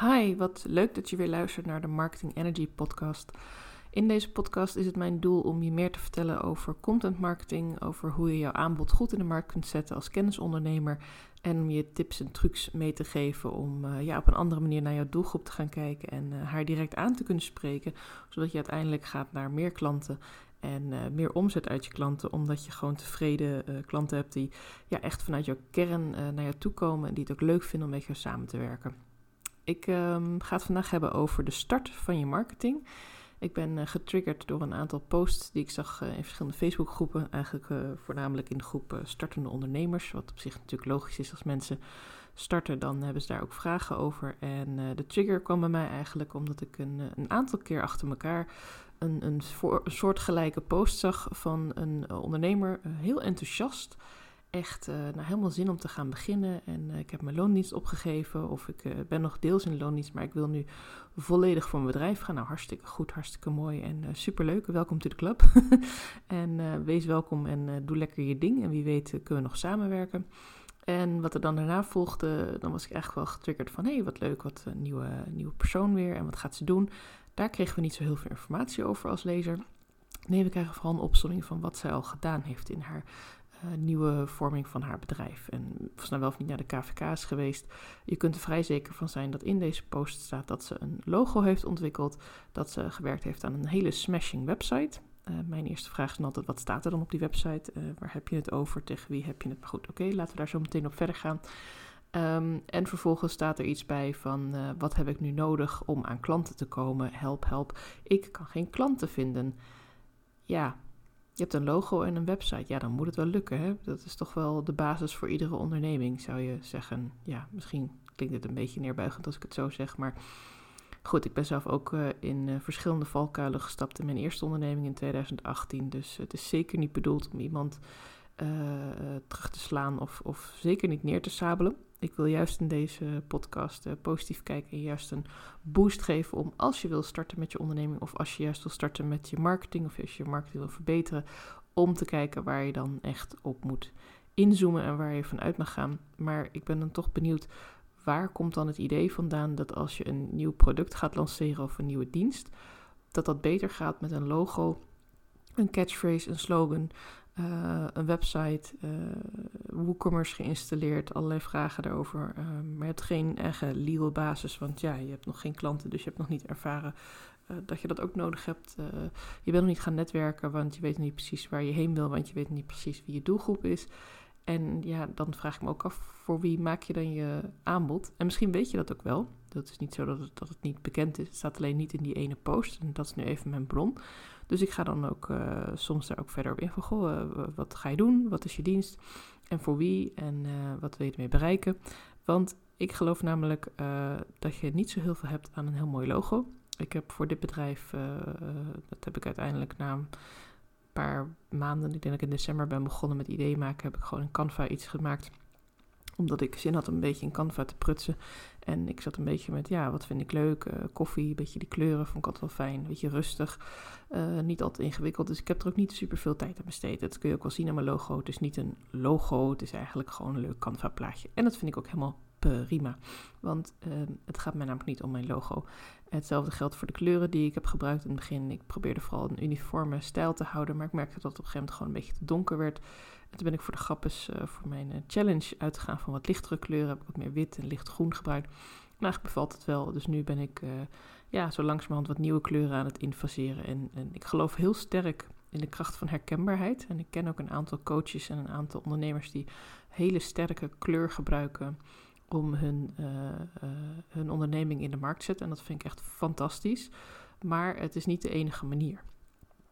Hi, wat leuk dat je weer luistert naar de Marketing Energy podcast. In deze podcast is het mijn doel om je meer te vertellen over content marketing, over hoe je jouw aanbod goed in de markt kunt zetten als kennisondernemer en om je tips en trucs mee te geven om uh, ja, op een andere manier naar jouw doelgroep te gaan kijken en uh, haar direct aan te kunnen spreken, zodat je uiteindelijk gaat naar meer klanten en uh, meer omzet uit je klanten, omdat je gewoon tevreden klanten hebt die ja, echt vanuit jouw kern naar jou toe komen en die het ook leuk vinden om met jou samen te werken. Ik um, ga het vandaag hebben over de start van je marketing. Ik ben uh, getriggerd door een aantal posts die ik zag uh, in verschillende Facebookgroepen. Eigenlijk uh, voornamelijk in de groep startende ondernemers. Wat op zich natuurlijk logisch is als mensen starten, dan hebben ze daar ook vragen over. En de trigger kwam bij mij eigenlijk omdat ik een, een aantal keer achter elkaar een, een soortgelijke post zag van een ondernemer. heel enthousiast echt uh, nou, helemaal zin om te gaan beginnen. En uh, ik heb mijn loondienst opgegeven. Of ik uh, ben nog deels in loondienst, maar ik wil nu volledig voor mijn bedrijf gaan. Nou, hartstikke goed, hartstikke mooi en superleuk. Welkom to the club. en wees welkom en doe lekker je ding. En wie weet kunnen we nog samenwerken. En wat er dan daarna volgde, dan was ik eigenlijk wel getriggerd van... hé, hey, wat leuk, wat een nieuwe, nieuwe persoon weer en wat gaat ze doen? Daar kregen we niet zo heel veel informatie over als lezer. Nee, we krijgen vooral een opzomming van wat zij al gedaan heeft in haar uh, nieuwe vorming van haar bedrijf. En of ze nou wel of niet naar de KVK is geweest. Je kunt er vrij zeker van zijn dat in deze post staat dat ze een logo heeft ontwikkeld. Dat ze gewerkt heeft aan een hele smashing website. Uh, mijn eerste vraag is dan altijd: wat staat er dan op die website? Uh, waar heb je het over? Tegen wie heb je het? Maar goed, oké, laten we daar zo meteen op verder gaan. Um, en vervolgens staat er iets bij van: wat heb ik nu nodig om aan klanten te komen? Help, help. Ik kan geen klanten vinden. Ja, je hebt een logo en een website. Ja, dan moet het wel lukken. Hè? Dat is toch wel de basis voor iedere onderneming, zou je zeggen. Ja, misschien klinkt het een beetje neerbuigend als ik het zo zeg. Maar goed, ik ben zelf ook uh, in uh, verschillende valkuilen gestapt in mijn eerste onderneming in 2018. Dus het is zeker niet bedoeld om iemand uh, terug te slaan of, of zeker niet neer te sabelen. Ik wil juist in deze podcast uh, positief kijken en juist een boost geven om als je wil starten met je onderneming of als je juist wil starten met je marketing of als je je marketing wil verbeteren, om te kijken waar je dan echt op moet inzoomen en waar je vanuit mag gaan. Maar ik ben dan toch benieuwd, waar komt dan het idee vandaan dat als je een nieuw product gaat lanceren of een nieuwe dienst, dat dat beter gaat met een logo, een catchphrase, een slogan, uh, een website, uh, WooCommerce geïnstalleerd, allerlei vragen daarover. Uh, maar je hebt geen eigen legal basis, want ja, je hebt nog geen klanten, dus je hebt nog niet ervaren dat je dat ook nodig hebt. je bent nog niet gaan netwerken, want je weet niet precies waar je heen wil, want je weet niet precies wie je doelgroep is. En ja, dan vraag ik me ook af, voor wie maak je dan je aanbod? En misschien weet je dat ook wel. Dat is niet zo dat het, dat het niet bekend is. Het staat alleen niet in die ene post. En dat is nu even mijn bron. Dus ik ga dan ook uh, soms daar ook verder op in van, goh, uh, wat ga je doen? Wat is je dienst? En voor wie? En uh, wat wil je ermee bereiken? Want ik geloof namelijk dat je niet zo heel veel hebt aan een heel mooi logo. Ik heb voor dit bedrijf, dat heb ik uiteindelijk na een paar maanden, ik denk dat ik in december ben begonnen met ideeën maken, heb ik gewoon in Canva iets gemaakt omdat ik zin had om een beetje in Canva te prutsen. En ik zat een beetje met, ja, wat vind ik leuk? Uh, koffie, een beetje die kleuren vond ik altijd wel fijn. Een beetje rustig, uh, niet altijd ingewikkeld. Dus ik heb er ook niet super veel tijd aan besteed. Dat kun je ook wel zien aan mijn logo. Het is niet een logo, het is eigenlijk gewoon een leuk Canva plaatje. En dat vind ik ook helemaal prima. Want uh, het gaat mij namelijk niet om mijn logo. Hetzelfde geldt voor de kleuren die ik heb gebruikt in het begin. Ik probeerde vooral een uniforme stijl te houden, maar ik merkte dat het op een gegeven moment gewoon een beetje te donker werd. En toen ben ik voor de grappes uh, voor mijn uh, challenge uitgegaan van wat lichtere kleuren. Heb ik wat meer wit en lichtgroen gebruikt. En eigenlijk bevalt het wel. Dus nu ben ik ja, zo langzamerhand wat nieuwe kleuren aan het infaseren. En, en ik geloof heel sterk in de kracht van herkenbaarheid. En ik ken ook een aantal coaches en een aantal ondernemers die hele sterke kleur gebruiken om hun, uh, uh, hun onderneming in de markt te zetten. En dat vind ik echt fantastisch. Maar het is niet de enige manier.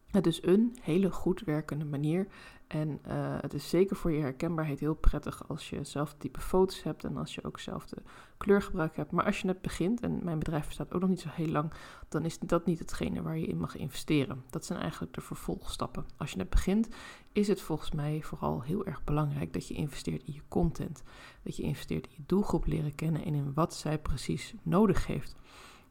Het is een hele goed werkende manier. En uh, het is zeker voor je herkenbaarheid heel prettig als je zelf type foto's hebt en als je ook zelf de kleurgebruik hebt. Maar als je net begint, en mijn bedrijf bestaat ook nog niet zo heel lang, dan is dat niet hetgene waar je in mag investeren. Dat zijn eigenlijk de vervolgstappen. Als je net begint, is het volgens mij vooral heel erg belangrijk dat je investeert in je content. Dat je investeert in je doelgroep leren kennen en in wat zij precies nodig heeft.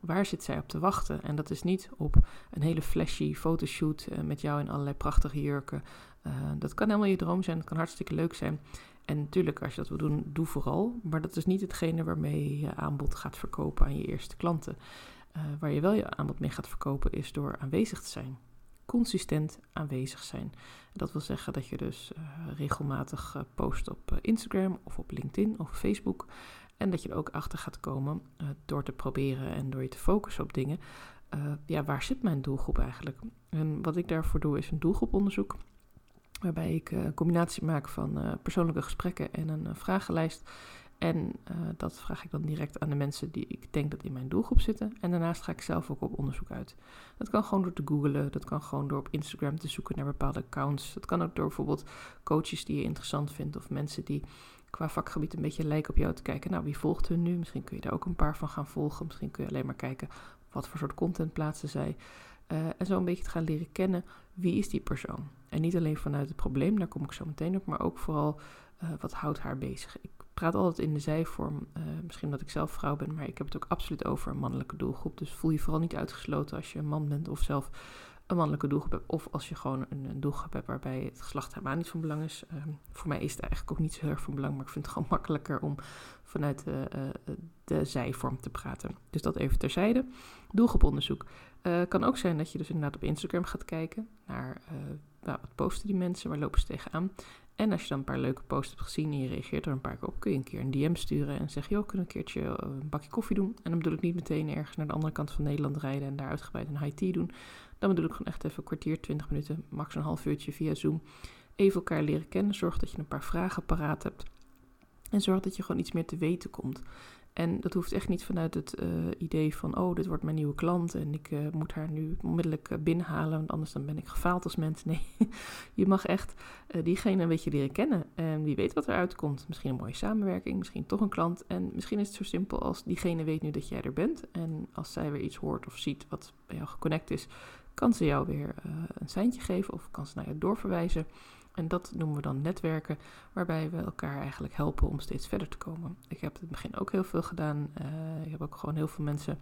Waar zit zij op te wachten? En dat is niet op een hele flashy fotoshoot uh, met jou in allerlei prachtige jurken. Uh, dat kan helemaal je droom zijn, dat kan hartstikke leuk zijn. En natuurlijk, als je dat wil doen, doe vooral. Maar dat is niet hetgene waarmee je aanbod gaat verkopen aan je eerste klanten. Uh, waar je wel je aanbod mee gaat verkopen is door aanwezig te zijn. Consistent aanwezig zijn. Dat wil zeggen dat je dus uh, regelmatig post op Instagram of op LinkedIn of Facebook. En dat je er ook achter gaat komen door te proberen en door je te focussen op dingen. ja, waar zit mijn doelgroep eigenlijk? En wat ik daarvoor doe is een doelgroeponderzoek. Waarbij ik een combinatie maak van persoonlijke gesprekken en een vragenlijst. En dat vraag ik dan direct aan de mensen die ik denk dat in mijn doelgroep zitten. En daarnaast ga ik zelf ook op onderzoek uit. Dat kan gewoon door te googlen, dat kan gewoon door op Instagram te zoeken naar bepaalde accounts. Dat kan ook door bijvoorbeeld coaches die je interessant vindt of mensen die qua vakgebied een beetje lijken op jou te kijken. Nou, wie volgt hun nu? Misschien kun je daar ook een paar van gaan volgen. Misschien kun je alleen maar kijken wat voor soort content plaatsen zij. Uh, en zo een beetje te gaan leren kennen wie is die persoon. En niet alleen vanuit het probleem, daar kom ik zo meteen op, maar ook vooral uh, wat houdt haar bezig. Ik praat altijd in de zijvorm. Uh, misschien omdat ik zelf vrouw ben, maar ik heb het ook absoluut over een mannelijke doelgroep. Dus voel je vooral niet uitgesloten als je een man bent of zelf een mannelijke doelgroep hebt. Of als je gewoon een, doelgroep hebt waarbij het geslacht helemaal niet van belang is. Uh, voor mij is het eigenlijk ook niet zo heel erg van belang, maar ik vind het gewoon makkelijker om vanuit de zijvorm te praten. Dus dat even terzijde. Doelgroeponderzoek. Uh, kan ook zijn dat je dus inderdaad op Instagram gaat kijken naar nou, wat posten die mensen, waar lopen ze tegenaan. En als je dan een paar leuke posts hebt gezien en je reageert er een paar keer op, kun je een keer een DM sturen en zeggen, joh, kunnen een keertje eh, een bakje koffie doen? En dan bedoel ik niet meteen ergens naar de andere kant van Nederland rijden en daar uitgebreid een high tea doen. Dan bedoel ik gewoon echt even een kwartier, twintig minuten, max een half uurtje via Zoom. Even elkaar leren kennen, zorg dat je een paar vragen paraat hebt. En zorg dat je gewoon iets meer te weten komt. En dat hoeft echt niet vanuit het uh, idee van, oh, dit wordt mijn nieuwe klant en ik uh, moet haar nu onmiddellijk uh, binnenhalen, want anders dan ben ik gefaald als mens. Nee, je mag echt diegene een beetje leren kennen en wie weet wat eruit komt. Misschien een mooie samenwerking, misschien toch een klant. En misschien is het zo simpel als diegene weet nu dat jij er bent en als zij weer iets hoort of ziet wat bij jou geconnect is, kan ze jou weer een seintje geven of kan ze naar je doorverwijzen. En dat noemen we dan netwerken, waarbij we elkaar eigenlijk helpen om steeds verder te komen. Ik heb in het begin ook heel veel gedaan. Uh, ik heb ook gewoon heel veel mensen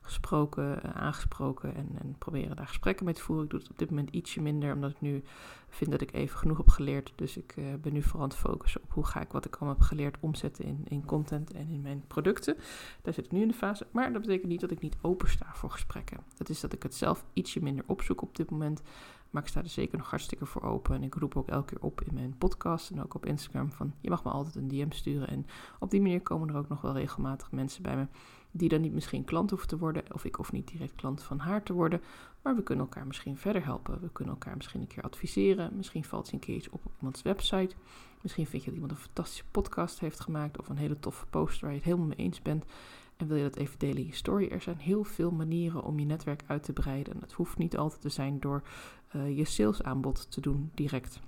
gesproken, uh, aangesproken en, en, proberen daar gesprekken mee te voeren. Ik doe het op dit moment ietsje minder, omdat ik nu vind dat ik even genoeg heb geleerd. Dus ik uh, ben nu vooral aan het focussen op hoe ga ik wat ik allemaal heb geleerd omzetten in, in content en in mijn producten. Daar zit ik nu in de fase. Maar dat betekent niet dat ik niet open sta voor gesprekken. Dat is dat ik het zelf ietsje minder opzoek op dit moment. Maar ik sta er zeker nog hartstikke voor open. En ik roep ook elke keer op in mijn podcast en ook op Instagram van je mag me altijd een DM sturen. En op die manier komen er ook nog wel regelmatig mensen bij me die dan niet misschien klant hoeven te worden. Of ik hoef niet direct klant van haar te worden. Maar we kunnen elkaar misschien verder helpen. We kunnen elkaar misschien een keer adviseren. Misschien valt je een keer iets op op iemands website. Misschien vind je dat iemand een fantastische podcast heeft gemaakt. Of een hele toffe post waar je het helemaal mee eens bent. En wil je dat even delen in je story? Er zijn heel veel manieren om je netwerk uit te breiden. En het hoeft niet altijd te zijn door uh, je salesaanbod te doen direct.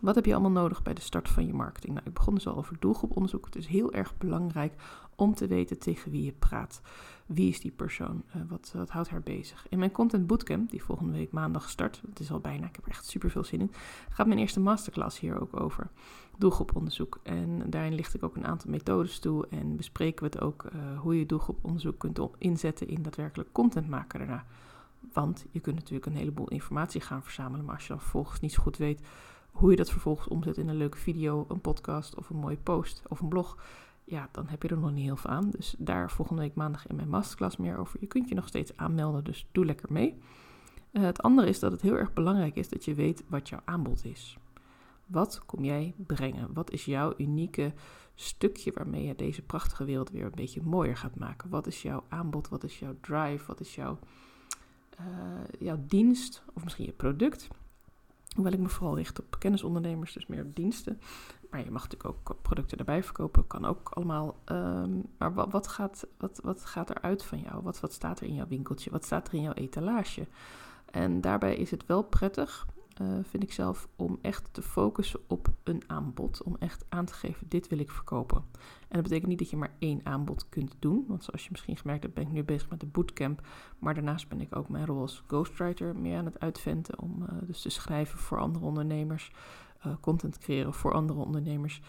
Wat heb je allemaal nodig bij de start van je marketing? Nou, ik begon dus al over doelgroeponderzoek. Het is heel erg belangrijk om te weten tegen wie je praat. Wie is die persoon? Uh, wat, wat, houdt haar bezig? In mijn Content Bootcamp, die volgende week maandag start, het is al bijna, ik heb er echt super veel zin in, gaat mijn eerste masterclass hier ook over. Doelgroeponderzoek. En daarin licht ik ook een aantal methodes toe en bespreken we het ook uh, hoe je doelgroeponderzoek kunt inzetten in daadwerkelijk content maken daarna. Want je kunt natuurlijk een heleboel informatie gaan verzamelen, maar als je dan vervolgens niet zo goed weet hoe je dat vervolgens omzet in een leuke video, een podcast of een mooie post of een blog, ja, dan heb je er nog niet heel veel aan. Dus daar volgende week maandag in mijn masterclass meer over. Je kunt je nog steeds aanmelden, dus doe lekker mee. Uh, het andere is dat het heel erg belangrijk is dat je weet wat jouw aanbod is. Wat kom jij brengen? Wat is jouw unieke stukje waarmee je deze prachtige wereld weer een beetje mooier gaat maken? Wat is jouw aanbod? Wat is jouw drive? Wat is jouw uh, jouw dienst of misschien je product. Hoewel ik me vooral richt op kennisondernemers, dus meer diensten. Maar je mag natuurlijk ook producten erbij verkopen, kan ook allemaal. Um, maar wat, wat, gaat, wat, wat gaat er uit van jou? Wat, wat staat er in jouw winkeltje? Wat staat er in jouw etalage? En daarbij is het wel prettig uh, vind ik zelf, om echt te focussen op een aanbod. Om echt aan te geven, dit wil ik verkopen. En dat betekent niet dat je maar één aanbod kunt doen. Want zoals je misschien gemerkt hebt, ben ik nu bezig met de bootcamp. Maar daarnaast ben ik ook mijn rol als ghostwriter meer aan het uitventen. Om uh, dus te schrijven voor andere ondernemers. Uh, content creëren voor andere ondernemers.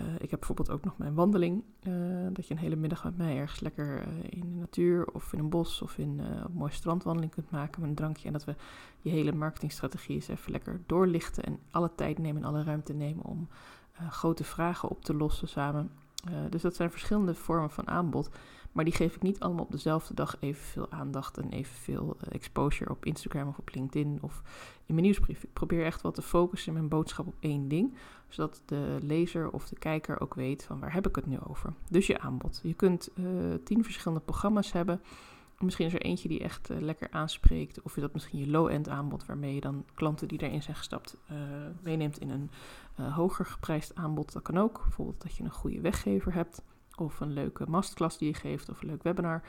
Uh, ik heb bijvoorbeeld ook nog mijn wandeling. Uh, dat je een hele middag met mij ergens lekker uh, in de natuur of in een bos of in een mooie strandwandeling kunt maken met een drankje. En dat we je hele marketingstrategie eens even lekker doorlichten en alle tijd nemen en alle ruimte nemen om grote vragen op te lossen samen. dus dat zijn verschillende vormen van aanbod. Maar die geef ik niet allemaal op dezelfde dag evenveel aandacht en evenveel exposure op Instagram of op LinkedIn of in mijn nieuwsbrief. Ik probeer echt wel te focussen mijn boodschap op één ding, zodat de lezer of de kijker ook weet van waar heb ik het nu over. Dus je aanbod. Je kunt tien verschillende programma's hebben. Misschien is er eentje die echt uh, lekker aanspreekt. Of is dat misschien je low-end aanbod, waarmee je dan klanten die erin zijn gestapt meeneemt in een hoger geprijsd aanbod. Dat kan ook. Bijvoorbeeld dat je een goede weggever hebt. Of een leuke masterclass die je geeft. Of een leuk webinar.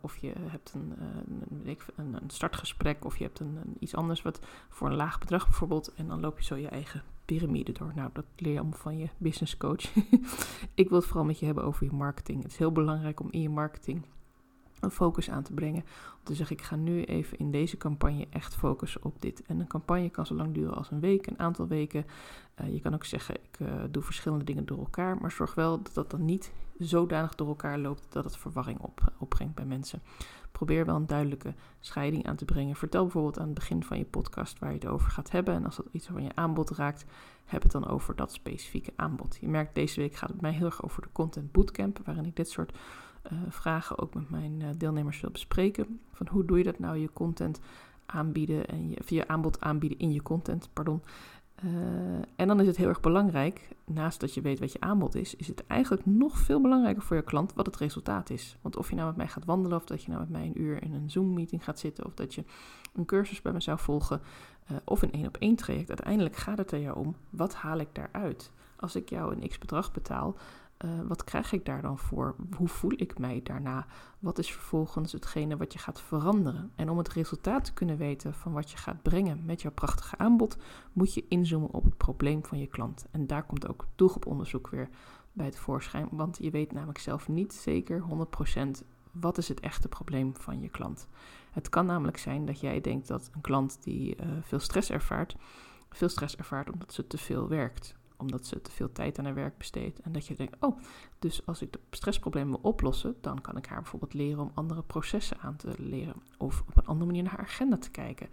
of je hebt een, een, een, een, startgesprek. Of je hebt een, iets anders wat voor een laag bedrag bijvoorbeeld. En dan loop je zo je eigen piramide door. Nou, dat leer je allemaal van je business coach. Ik wil het vooral met je hebben over je marketing. Het is heel belangrijk om in je marketing een focus aan te brengen. Om te zeggen, ik ga nu even in deze campagne echt focussen op dit. En een campagne kan zo lang duren als een week, een aantal weken. Uh, je kan ook zeggen, ik uh, doe verschillende dingen door elkaar. Maar zorg wel dat dat dan niet zodanig door elkaar loopt dat het verwarring op, opbrengt bij mensen. Probeer wel een duidelijke scheiding aan te brengen. Vertel bijvoorbeeld aan het begin van je podcast waar je het over gaat hebben. En als dat iets van je aanbod raakt, heb het dan over dat specifieke aanbod. Je merkt, deze week gaat het mij heel erg over de Content Bootcamp, waarin ik dit soort vragen ook met mijn uh, deelnemers wil bespreken. Van hoe doe je dat nou, je content aanbieden en je, je aanbod aanbieden in je content, pardon. Uh, en dan is het heel erg belangrijk, naast dat je weet wat je aanbod is, is het eigenlijk nog veel belangrijker voor je klant wat het resultaat is. Want of je nou met mij gaat wandelen, of dat je nou met mij een uur in een Zoom-meeting gaat zitten, of dat je een cursus bij me zou volgen, of een één op één traject, uiteindelijk gaat het er jou om, wat haal ik daaruit? Als ik jou een x bedrag betaal, uh, wat krijg ik daar dan voor? Hoe voel ik mij daarna? Wat is vervolgens hetgene wat je gaat veranderen? En om het resultaat te kunnen weten van wat je gaat brengen met jouw prachtige aanbod, moet je inzoomen op het probleem van je klant. En daar komt ook doelgroeponderzoek weer bij het voorschijn, want je weet namelijk zelf niet zeker 100% wat is het echte probleem van je klant. Het kan namelijk zijn dat jij denkt dat een klant die uh, veel stress ervaart, veel stress ervaart omdat ze te veel werkt omdat ze te veel tijd aan haar werk besteedt. En dat je denkt, oh, dus als ik de stressproblemen wil oplossen, dan kan ik haar bijvoorbeeld leren om andere processen aan te leren. Of op een andere manier naar haar agenda te kijken.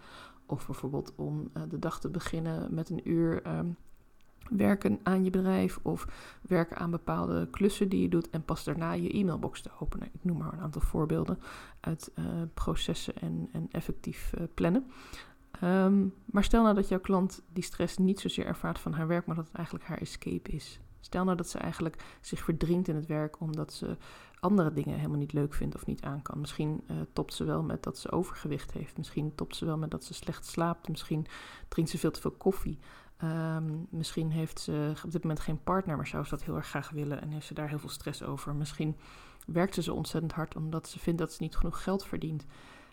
Of bijvoorbeeld om uh, de dag te beginnen met een uur um, werken aan je bedrijf. Of werken aan bepaalde klussen die je doet. En pas daarna je e-mailbox te openen. Ik noem maar een aantal voorbeelden uit uh, processen en, en effectief uh, plannen. Um, maar stel nou dat jouw klant die stress niet zozeer ervaart van haar werk, maar dat het eigenlijk haar escape is. Stel nou dat ze eigenlijk zich verdringt in het werk omdat ze andere dingen helemaal niet leuk vindt of niet aan kan. Misschien uh, topt ze wel met dat ze overgewicht heeft. Misschien topt ze wel met dat ze slecht slaapt. Misschien drinkt ze veel te veel koffie. Um, misschien heeft ze op dit moment geen partner, maar zou ze dat heel erg graag willen en heeft ze daar heel veel stress over. Misschien werkt ze zo ontzettend hard omdat ze vindt dat ze niet genoeg geld verdient.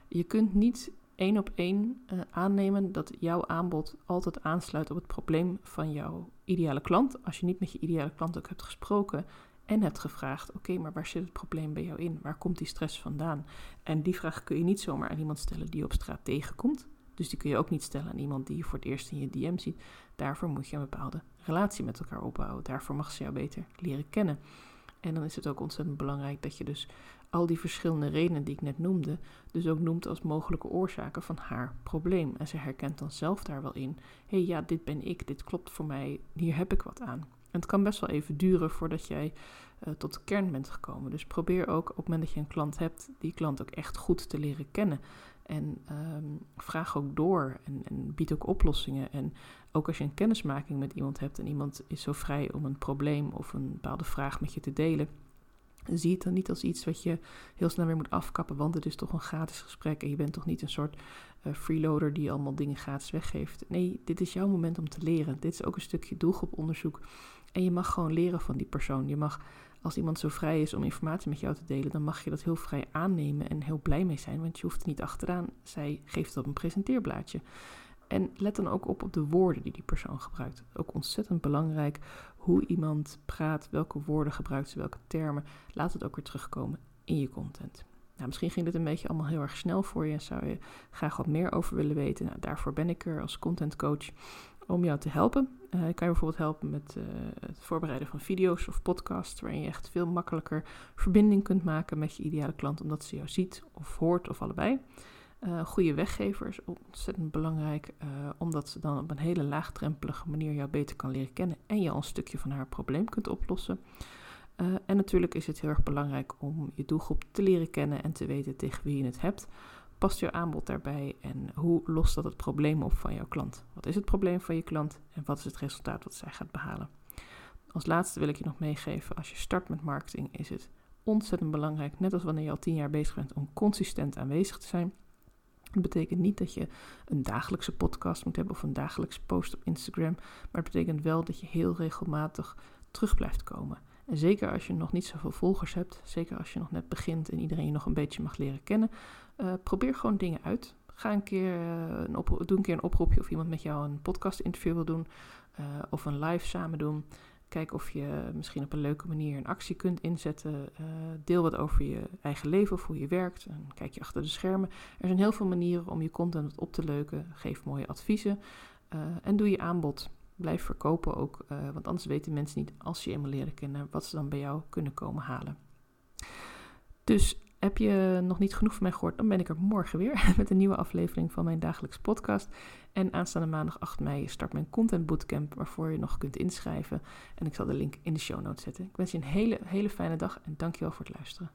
Je kunt niet één op één uh, aannemen dat jouw aanbod altijd aansluit op het probleem van jouw ideale klant. Als je niet met je ideale klant ook hebt gesproken en hebt gevraagd: oké, maar waar zit het probleem bij jou in? Waar komt die stress vandaan? En die vraag kun je niet zomaar aan iemand stellen die je op straat tegenkomt. Dus die kun je ook niet stellen aan iemand die je voor het eerst in je DM ziet. Daarvoor moet je een bepaalde relatie met elkaar opbouwen. Daarvoor mag ze jou beter leren kennen. En dan is het ook ontzettend belangrijk dat je dus al die verschillende redenen die ik net noemde, dus ook noemt als mogelijke oorzaken van haar probleem. En ze herkent dan zelf daar wel in: hé, hey, ja, dit ben ik, dit klopt voor mij, hier heb ik wat aan. En het kan best wel even duren voordat jij uh, tot de kern bent gekomen. Dus probeer ook op het moment dat je een klant hebt, die klant ook echt goed te leren kennen. En um, vraag ook door en, en, bied ook oplossingen. En ook als je een kennismaking met iemand hebt en iemand is zo vrij om een probleem of een bepaalde vraag met je te delen Zie het dan niet als iets wat je heel snel weer moet afkappen, want het is toch een gratis gesprek en je bent toch niet een soort uh, freeloader die allemaal dingen gratis weggeeft. Nee, dit is jouw moment om te leren. Dit is ook een stukje doelgroeponderzoek. En je mag gewoon leren van die persoon. Je mag, als iemand zo vrij is om informatie met jou te delen, dan mag je dat heel vrij aannemen en heel blij mee zijn, want je hoeft het niet achteraan. Zij geeft het op een presenteerblaadje. En let dan ook op op de woorden die die persoon gebruikt. Ook ontzettend belangrijk hoe iemand praat, welke woorden gebruikt ze, welke termen. Laat het ook weer terugkomen in je content. Nou, misschien ging dit een beetje allemaal heel erg snel voor je en zou je graag wat meer over willen weten. Nou, daarvoor ben ik er als content coach om jou te helpen. Uh, ik kan je bijvoorbeeld helpen met uh, het voorbereiden van video's of podcasts, waarin je echt veel makkelijker verbinding kunt maken met je ideale klant, omdat ze jou ziet of hoort of allebei. Uh, goede weggever ontzettend belangrijk, uh, omdat ze dan op een hele laagdrempelige manier jou beter kan leren kennen en je al een stukje van haar probleem kunt oplossen. Uh, en natuurlijk is het heel erg belangrijk om je doelgroep te leren kennen en te weten tegen wie je het hebt. Past je aanbod daarbij en hoe lost dat het probleem op van jouw klant? Wat is het probleem van je klant en wat is het resultaat wat zij gaat behalen? Als laatste wil ik je nog meegeven, als je start met marketing is het ontzettend belangrijk, net als wanneer je al tien jaar bezig bent, om consistent aanwezig te zijn. Dat betekent niet dat je een dagelijkse podcast moet hebben of een dagelijkse post op Instagram, maar het betekent wel dat je heel regelmatig terug blijft komen. En zeker als je nog niet zoveel volgers hebt, zeker als je nog net begint en iedereen je nog een beetje mag leren kennen, uh, probeer gewoon dingen uit. Ga een keer uh, een doe een keer een oproepje of iemand met jou een podcast interview wil doen uh, of een live samen doen. Kijk of je misschien op een leuke manier een actie kunt inzetten. Uh, deel wat over je eigen leven of hoe je werkt. En kijk je achter de schermen. Er zijn heel veel manieren om je content op te leuken. Geef mooie adviezen. Uh, en doe je aanbod. Blijf verkopen ook. Uh, want anders weten mensen niet, als je eenmaal leren kennen, wat ze dan bij jou kunnen komen halen. Dus heb je nog niet genoeg van mij gehoord, dan ben ik er morgen weer met een nieuwe aflevering van mijn dagelijkse podcast. En aanstaande maandag 8 mei start mijn Content Bootcamp, waarvoor je nog kunt inschrijven. En ik zal de link in de show notes zetten. Ik wens je een hele, hele fijne dag en dankjewel voor het luisteren.